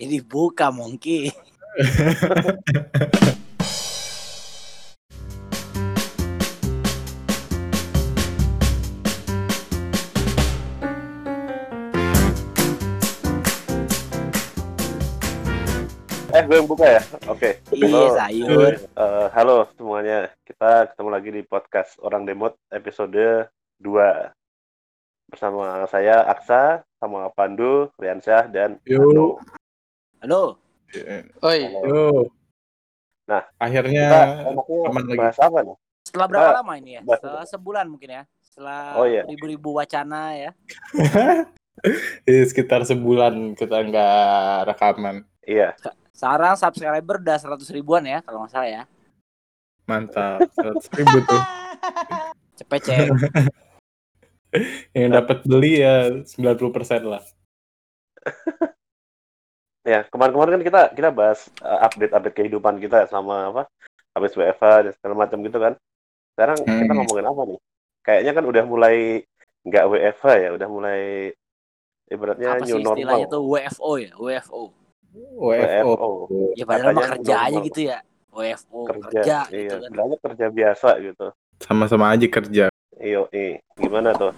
Ini buka Mongki. Eh, gue yang buka ya? Oke. Iya, Halo. sayur. Eh, halo semuanya. Kita ketemu lagi di podcast Orang Demot episode 2. Bersama saya Aksa, sama Pandu, Riansyah, dan Yo. Halo. Oi, Halo. Nah, akhirnya aman lagi. bahas apa nih? Setelah berapa Mbak, lama ini ya? Setelah sebulan mungkin ya. Setelah Oh, iya. ribu-ribu wacana ya. di sekitar sebulan kita nggak rekaman. Iya. Sekarang subscriber udah 100 ribuan ya kalau nggak salah ya. Mantap. 100 ribu tuh. Cepet cek. Yang dapat beli ya 90% lah. Ya, kemarin-kemarin kan kita kita bahas eh, update-update kehidupan kita selama apa? Habis WFH dan segala macam gitu kan. Sekarang kita Hmm. ngomongin apa nih? Kayaknya kan udah mulai nggak WFH ya, udah mulai ibaratnya Apa sih new istilahnya normal. tuh WFO ya? WFO. WFO. Ya padahal mah kerja aja gitu ya. WFO kerja, kerja, iya, gitu kan. sebenarnya kerja biasa gitu. Sama-sama aja kerja. Iyo, gimana tuh?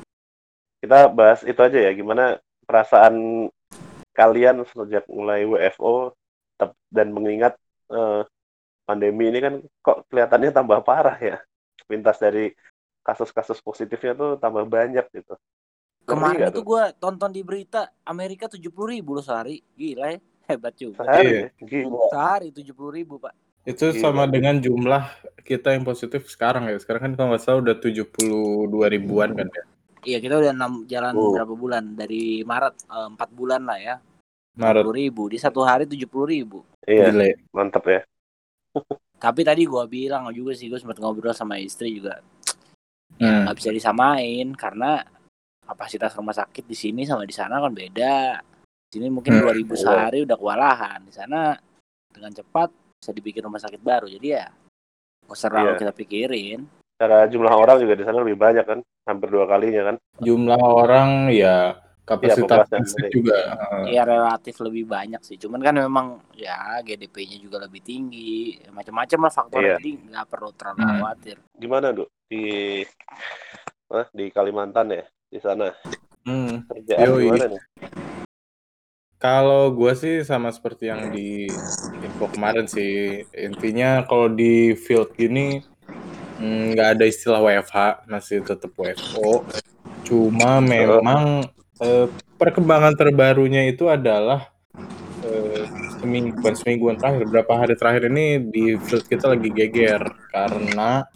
Kita bahas itu aja ya, gimana perasaan kalian sejak mulai WFO dan mengingat eh, pandemi ini kan kok kelihatannya tambah parah ya. Pintas dari kasus-kasus positifnya tuh tambah banyak gitu. Kemarin itu tuh? gue tonton di berita Amerika 70 ribu loh sehari. Gila ya. Hebat juga. Sehari Iya. ya? Gila. Sehari 70 ribu pak. Itu Gila. sama dengan jumlah kita yang positif sekarang ya. Sekarang kan kalau nggak salah udah 72 ribuan kan ya. Iya kita udah enam jalan Oh. berapa bulan dari Maret eh, empat bulan lah ya. Maret. 70 ribu di satu hari 70 ribu. Iya, Gile. mantap ya. Tapi tadi gua bilang juga sih gue sempat ngobrol sama istri juga Hmm. nggak bisa disamain karena kapasitas rumah sakit di sini sama di sana kan beda. Di sini mungkin Hmm, 2000 iya. sehari udah kewalahan. Di sana dengan cepat bisa dibikin rumah sakit baru. Jadi ya nggak usah Iya. kita pikirin. Cara jumlah orang juga di sana lebih banyak kan, hampir dua kalinya kan. Jumlah orang ya kapasitas yang juga. Ya relatif lebih banyak sih. Cuman kan memang ya GDP-nya juga lebih tinggi. Macam-macam lah faktornya. Iya. Jadi nggak perlu terlalu Hmm. khawatir. Gimana, Duk? Di eh, di Kalimantan ya, di sana. Hmm. Kerjaan Yoi. gimana nih? Kalau gue sih sama seperti yang di info kemarin sih. Intinya kalau di field gini mm, nggak ada istilah WFH, masih tetap WFO. Cuma memang eh, perkembangan terbarunya itu adalah eh, seminggu, bukan semingguan terakhir, beberapa hari terakhir ini di field kita lagi geger karena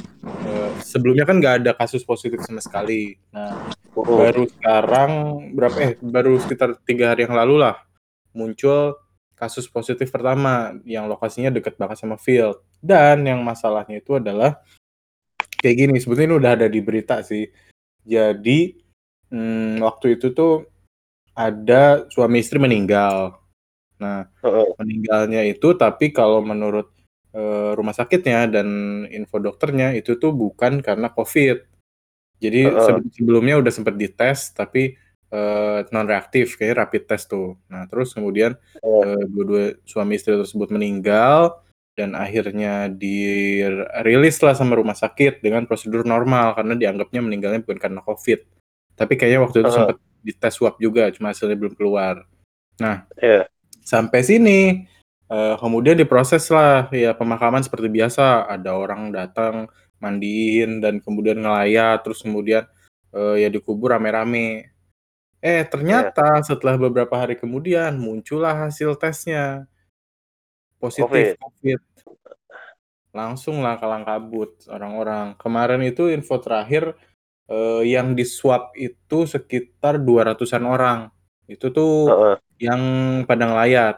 eh, sebelumnya kan nggak ada kasus positif sama sekali. Nah, Oh, baru sekarang berapa eh baru sekitar tiga hari yang lalu lah muncul kasus positif pertama yang lokasinya dekat banget sama field dan yang masalahnya itu adalah kayak gini sebetulnya ini udah ada di berita sih. Jadi hmm, waktu itu tuh ada suami istri meninggal. Nah meninggalnya itu tapi kalau menurut eh, rumah sakitnya dan info dokternya itu tuh bukan karena covid. Jadi sebe- sebelumnya udah sempat dites tapi non reaktif kayak rapid test tuh. Nah terus kemudian Oh. eh, dua-dua suami istri tersebut meninggal dan akhirnya dirilis lah sama rumah sakit dengan prosedur normal karena dianggapnya meninggalnya bukan karena covid. Tapi kayaknya waktu itu Heeh. sempat dites swab juga cuma hasilnya belum keluar. Iya. sampai sini eh, kemudian diproses lah ya pemakaman seperti biasa. Ada orang datang mandiin dan kemudian ngelayat terus kemudian eh, ya dikubur rame-rame. Eh ternyata setelah beberapa hari kemudian muncullah hasil tesnya positif covid, langsung lah kalang kabut orang-orang kemarin itu info terakhir eh, yang di swab itu sekitar 200-an orang itu tuh Heeh. yang pada ngelayat.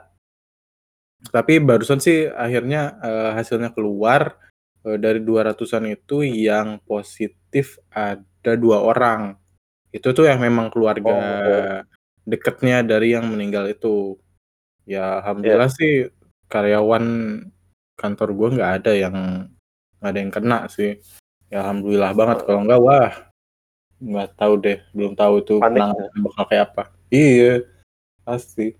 Tapi barusan sih akhirnya eh, hasilnya keluar eh, dari 200-an itu yang positif ada dua orang. Itu tuh yang memang keluarga Oh. deketnya dari yang meninggal itu. Ya alhamdulillah sih karyawan kantor gua nggak ada yang nggak ada yang kena sih. Ya alhamdulillah banget kalau nggak wah nggak tahu deh belum tahu tuh Panik penanganannya bakal kayak apa. Iya pasti.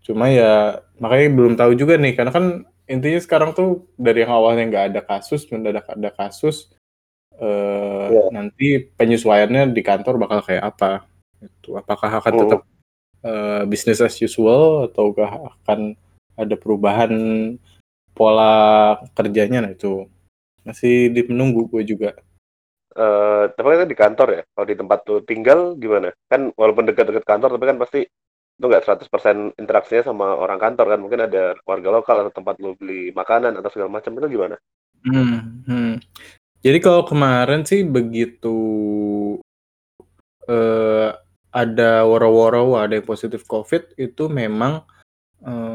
Cuma ya makanya belum tahu juga nih karena kan intinya sekarang tuh dari yang awalnya nggak ada kasus mendadak ada kasus eh Iya. nanti penyesuaiannya di kantor bakal kayak apa itu apakah akan Hmm. tetap eh, business as usual ataukah akan ada perubahan pola kerjanya nah itu masih di menunggu gue juga Eh, tapi kan di kantor ya. Kalau di tempat tuh tinggal gimana? Kan walaupun dekat-dekat kantor tapi kan pasti lu nggak 100% interaksinya sama orang kantor kan. Mungkin ada warga lokal atau tempat lu beli makanan atau segala macam itu gimana? Hmm, hmm. Jadi kalau kemarin sih begitu eh, ada woro-woro ada yang positif COVID itu memang eh,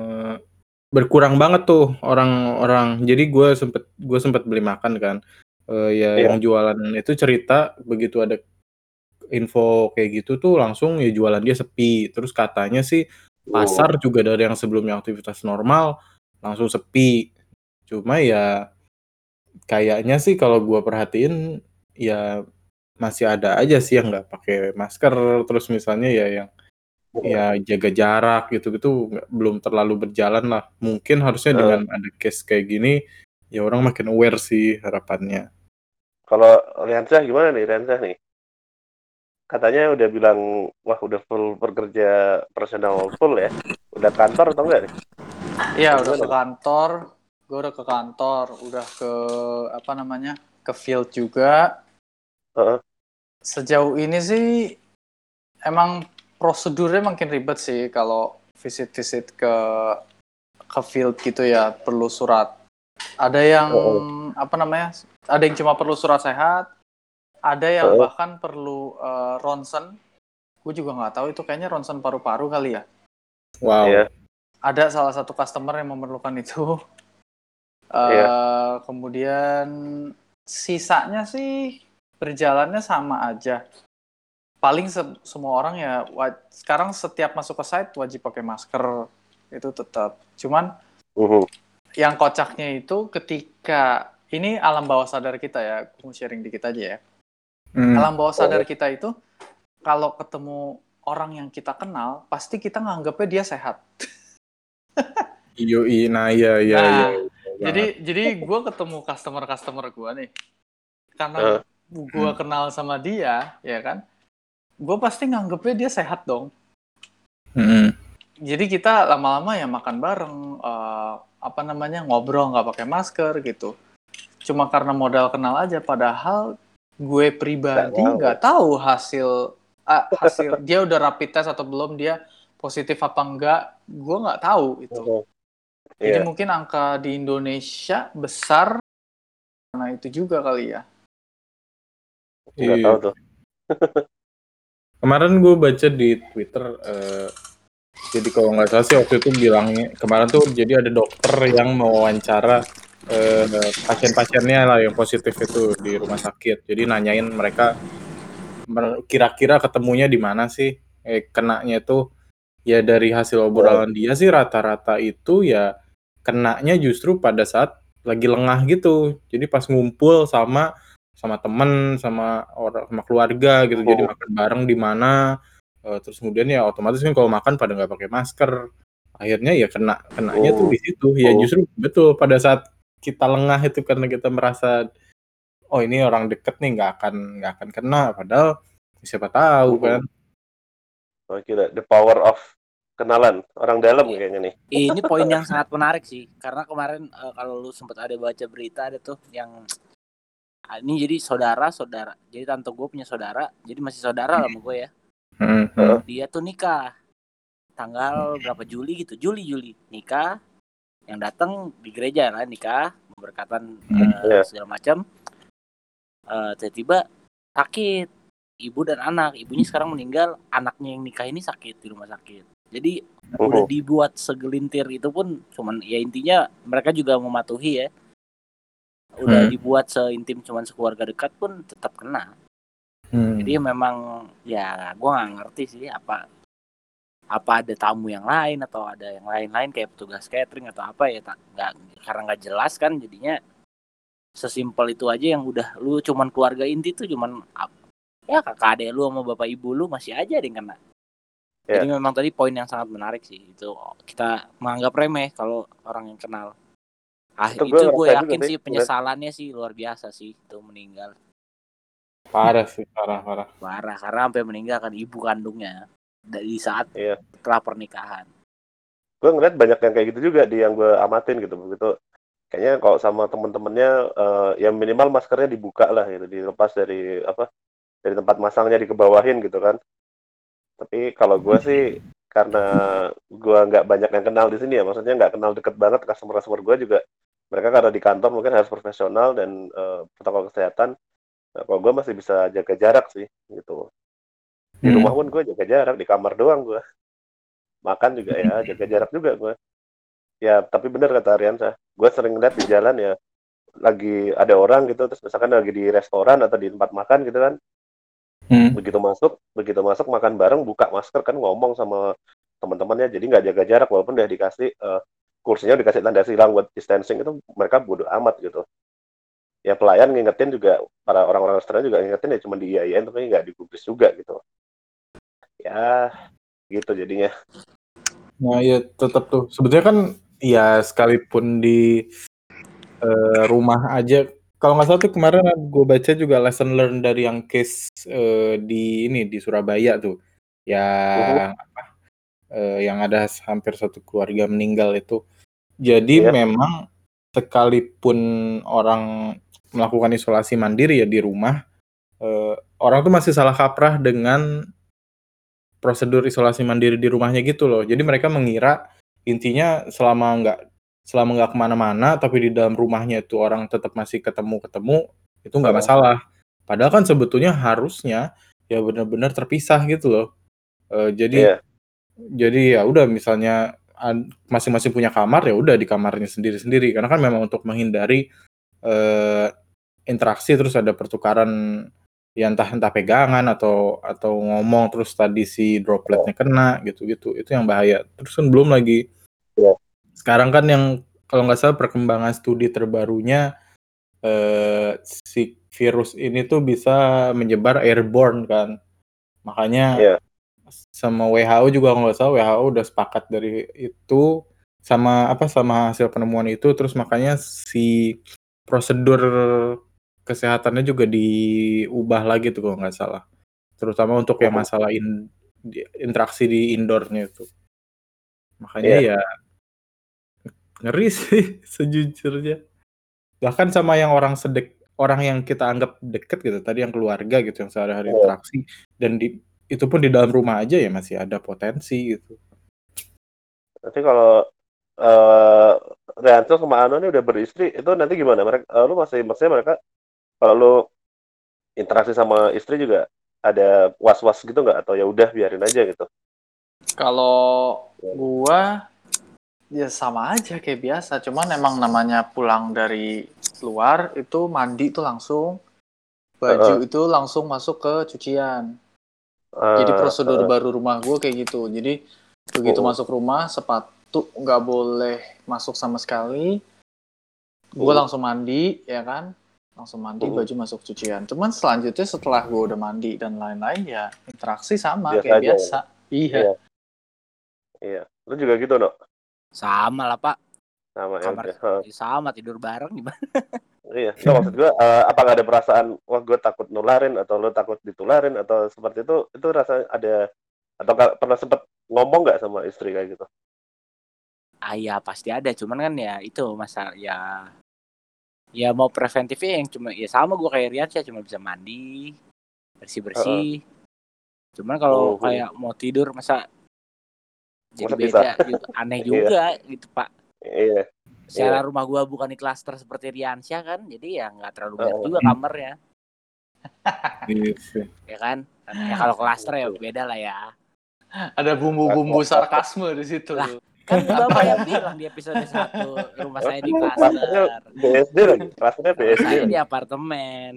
berkurang banget tuh orang-orang. Jadi gue sempet gue sempet beli makan kan. Eh, ya Iya. yang jualan itu cerita begitu ada info kayak gitu tuh langsung ya jualan dia sepi. Terus katanya sih pasar juga dari yang sebelumnya aktivitas normal langsung sepi. Cuma ya kayaknya sih kalau gua perhatiin ya masih ada aja sih yang nggak pakai masker terus misalnya ya yang ya jaga jarak gitu-gitu nggak- belum terlalu berjalan lah mungkin harusnya Eh. dengan ada case kayak gini ya orang makin aware sih harapannya Kalau Riansyah gimana nih Riansyah nih? Katanya udah bilang wah udah full bekerja personal full ya. Udah kantor atau enggak nih? Iya udah Gimana? ke kantor, gue udah ke kantor, udah ke apa namanya ke field juga. Heeh. Sejauh ini sih emang prosedurnya makin ribet sih kalau visit-visit ke ke field gitu ya perlu surat. Ada yang Oh, apa namanya? Ada yang cuma perlu surat sehat, ada yang Oh. bahkan perlu eh, ronsen. Gue juga nggak tahu itu kayaknya ronsen paru-paru kali ya. wow Iya. ada salah satu customer yang memerlukan itu. Eh, Iya. Kemudian sisanya sih berjalannya sama aja. Paling se- semua orang ya sekarang setiap masuk ke site wajib pakai masker itu tetap. Cuman Mhm. yang kocaknya itu ketika ini alam bawah sadar kita ya, aku mau sharing dikit aja ya. Hmm. Alam bawah sadar kita itu kalau ketemu orang yang kita kenal, pasti kita nganggapnya dia sehat. Yoi, nah iya iya Nah, iya. Jadi jadi gue ketemu customer customer gue nih, karena gue kenal sama dia, ya kan, gue pasti nganggepnya dia sehat dong. Hmm. Jadi kita lama-lama ya makan bareng, eh, apa namanya ngobrol nggak pakai masker gitu. Cuma karena modal kenal aja, padahal gue pribadi Nggak tahu. hasil ah, hasil dia udah rapid test atau belum dia positif apa enggak, gue nggak tahu itu. Mhm. Jadi Iya. mungkin angka di Indonesia besar karena itu juga kali ya. Nggak Iya. tahu tuh. Kemarin gue baca di Twitter, eh, jadi kalau nggak salah sih waktu itu bilangnya kemarin tuh jadi ada dokter yang mewawancara eh, pasien-pasiennya lah yang positif itu di rumah sakit. Jadi nanyain mereka mer- kira-kira ketemunya di mana sih? Eh, kenanya itu ya dari hasil obrolan dia sih rata-rata itu ya kenanya justru pada saat lagi lengah gitu. Jadi pas ngumpul sama sama temen, sama orang sama keluarga gitu. Jadi Oh. makan bareng di mana eh, terus kemudian ya otomatis kan kalau makan pada nggak pakai masker. Akhirnya ya kena kenanya tuh Oh. di situ. Ya Oh. justru betul pada saat kita lengah itu karena kita merasa oh ini orang deket nih nggak akan nggak akan kena padahal siapa tahu Oh. kan. Oh, kira the power of kenalan orang dalam kayaknya nih. Ini poin yang sangat menarik sih, karena kemarin eh, kalau lu sempat ada baca berita ada tuh yang ini jadi saudara saudara, jadi tante gue punya saudara, jadi masih saudara lah sama gue ya. Hmm, hmm. Dia tuh nikah tanggal berapa Juli gitu, Juli Juli nikah, yang datang di gereja lah nikah, berkatan Hmm, iya. segala macam. Eh, tiba-tiba sakit, ibu dan anak, ibunya sekarang meninggal, anaknya yang nikah ini sakit di rumah sakit. Jadi udah Mhm. dibuat segelintir itu pun cuman ya intinya mereka juga mematuhi ya udah Hmm. dibuat seintim cuman sekeluarga dekat pun tetap kena Hmm. jadi memang ya gua nggak ngerti sih apa apa ada tamu yang lain atau ada yang lain-lain kayak petugas catering atau apa ya tak nggak karena nggak jelas kan jadinya sesimpel itu aja yang udah lu cuman keluarga inti tuh cuman ya kakak adek lu sama bapak ibu lu masih aja ada yang kena Ya. Jadi memang tadi poin yang sangat menarik sih itu kita menganggap remeh kalau orang yang kenal. Ah Itu itu, gua gue yakin sih sih, penyesalannya sih luar biasa sih itu meninggal Parah sih, parah, parah. parah karena sampai meninggalkan ibu kandungnya dari saat Iya. setelah pernikahan. gue ngeliat banyak yang kayak gitu juga di yang gue amatin gitu begitu kayaknya kalau sama temen-temennya eh, ya minimal maskernya dibuka lah gitu dilepas dari apa dari tempat masangnya dikebawahin gitu kan tapi kalau gue sih karena gue nggak banyak yang kenal di sini ya maksudnya nggak kenal deket banget customer customer gue juga mereka karena di kantor mungkin harus profesional dan eh, protokol kesehatan nah, kalau gue masih bisa jaga jarak sih gitu di Hmm. rumah pun gue jaga jarak di kamar doang gue makan juga ya jaga jarak juga gue ya tapi bener kata Ariansa gue sering lihat di jalan ya lagi ada orang gitu terus misalkan lagi di restoran atau di tempat makan gitu kan Hmm. begitu masuk begitu masuk makan bareng buka masker kan ngomong sama teman-temannya jadi nggak jaga jarak walaupun udah dikasih eh, kursinya udah dikasih tanda silang buat distancing itu mereka bodo amat gitu ya pelayan ngingetin juga para orang-orang restoran juga ngingetin ya cuma diiyain tapi nggak digubris juga gitu ya gitu jadinya Nah, ya tetap tuh. Sebetulnya kan ya sekalipun di eh, rumah aja. Kalau nggak salah tuh kemarin gue baca juga lesson learn dari yang case eh, di ini di Surabaya tuh, yang apa? eh, yang ada hampir satu keluarga meninggal itu. Jadi Iya. memang sekalipun orang melakukan isolasi mandiri ya di rumah, eh, orang tuh masih salah kaprah dengan prosedur isolasi mandiri di rumahnya gitu loh. Jadi mereka mengira intinya selama nggak selama nggak ke mana-mana, tapi di dalam rumahnya itu orang tetap masih ketemu-ketemu, itu nggak Oh. masalah. Padahal kan sebetulnya harusnya ya benar-benar terpisah gitu loh. Eh, jadi Iya. jadi ya udah misalnya masing-masing punya kamar ya udah di kamarnya sendiri-sendiri karena kan memang untuk menghindari eh, interaksi terus ada pertukaran ya entah entah pegangan atau atau ngomong terus tadi si dropletnya kena gitu-gitu itu yang bahaya terus kan belum lagi Iya. sekarang kan yang kalau nggak salah perkembangan studi terbarunya eh, si virus ini tuh bisa menyebar airborne kan makanya Iya. Sama WHO juga kalau nggak salah WHO udah sepakat dari itu sama apa sama hasil penemuan itu. Terus makanya si prosedur kesehatannya juga diubah lagi tuh kalau nggak salah. Terutama untuk yang Oh. masalah in- interaksi di indoornya itu. Makanya ya ngeri sih sejujurnya. Bahkan sama yang orang sedek orang yang kita anggap deket gitu tadi yang keluarga gitu yang sehari-hari Oh. interaksi dan di itu pun di dalam rumah aja ya masih ada potensi gitu Nanti kalau eh Rianto sama Ano ini udah beristri, itu nanti gimana? Mereka, eh, lu masih maksudnya mereka kalau lu interaksi sama istri juga ada was-was gitu nggak? Atau ya udah biarin aja gitu? Kalau gua ya sama aja kayak biasa, cuman emang namanya pulang dari luar itu mandi tuh langsung baju itu langsung masuk ke cucian. Jadi Eh, prosedur eh, baru rumah gue kayak gitu. Jadi begitu Oh. masuk rumah sepatu nggak boleh masuk sama sekali. Gue Oh. langsung mandi ya kan, langsung mandi Oh. baju masuk cucian. Cuman selanjutnya setelah gue udah mandi dan lain-lain ya interaksi sama Biasa kayak aja ya? biasa. Iya. Iya. Iya, lu juga gitu no? Sama lah pak, Sama ya kamar udah. Hah. sama tidur bareng gimana? Iya, nggak maksud gua eh, apa nggak ada perasaan wah gue takut nularin atau lu takut ditularin atau seperti itu itu rasa ada atau nggak pernah sempet ngomong nggak sama istri kayak gitu? Ah ya pasti ada, cuman kan ya itu masalah ya ya mau preventifnya yang cuma ya sama gue kayak Rian sih cuma bisa mandi bersih bersih. Cuman kalau Oh, kayak mau tidur masa jadi Masa beda gitu, aneh Iya. juga gitu pak. Iya, Secara rumah gua bukan di klaster seperti Riansyah kan, jadi ya nggak terlalu banyak Oh. juga kamarnya, Iya ya kan? Ya kalau klaster ya beda lah ya. Ada bumbu-bumbu sarkasme di situ. Lah. Kan bapak yang bilang di episode 1 rumah saya di Klasternya klaster. BSD lagi, Rumah BSD saya di apartemen.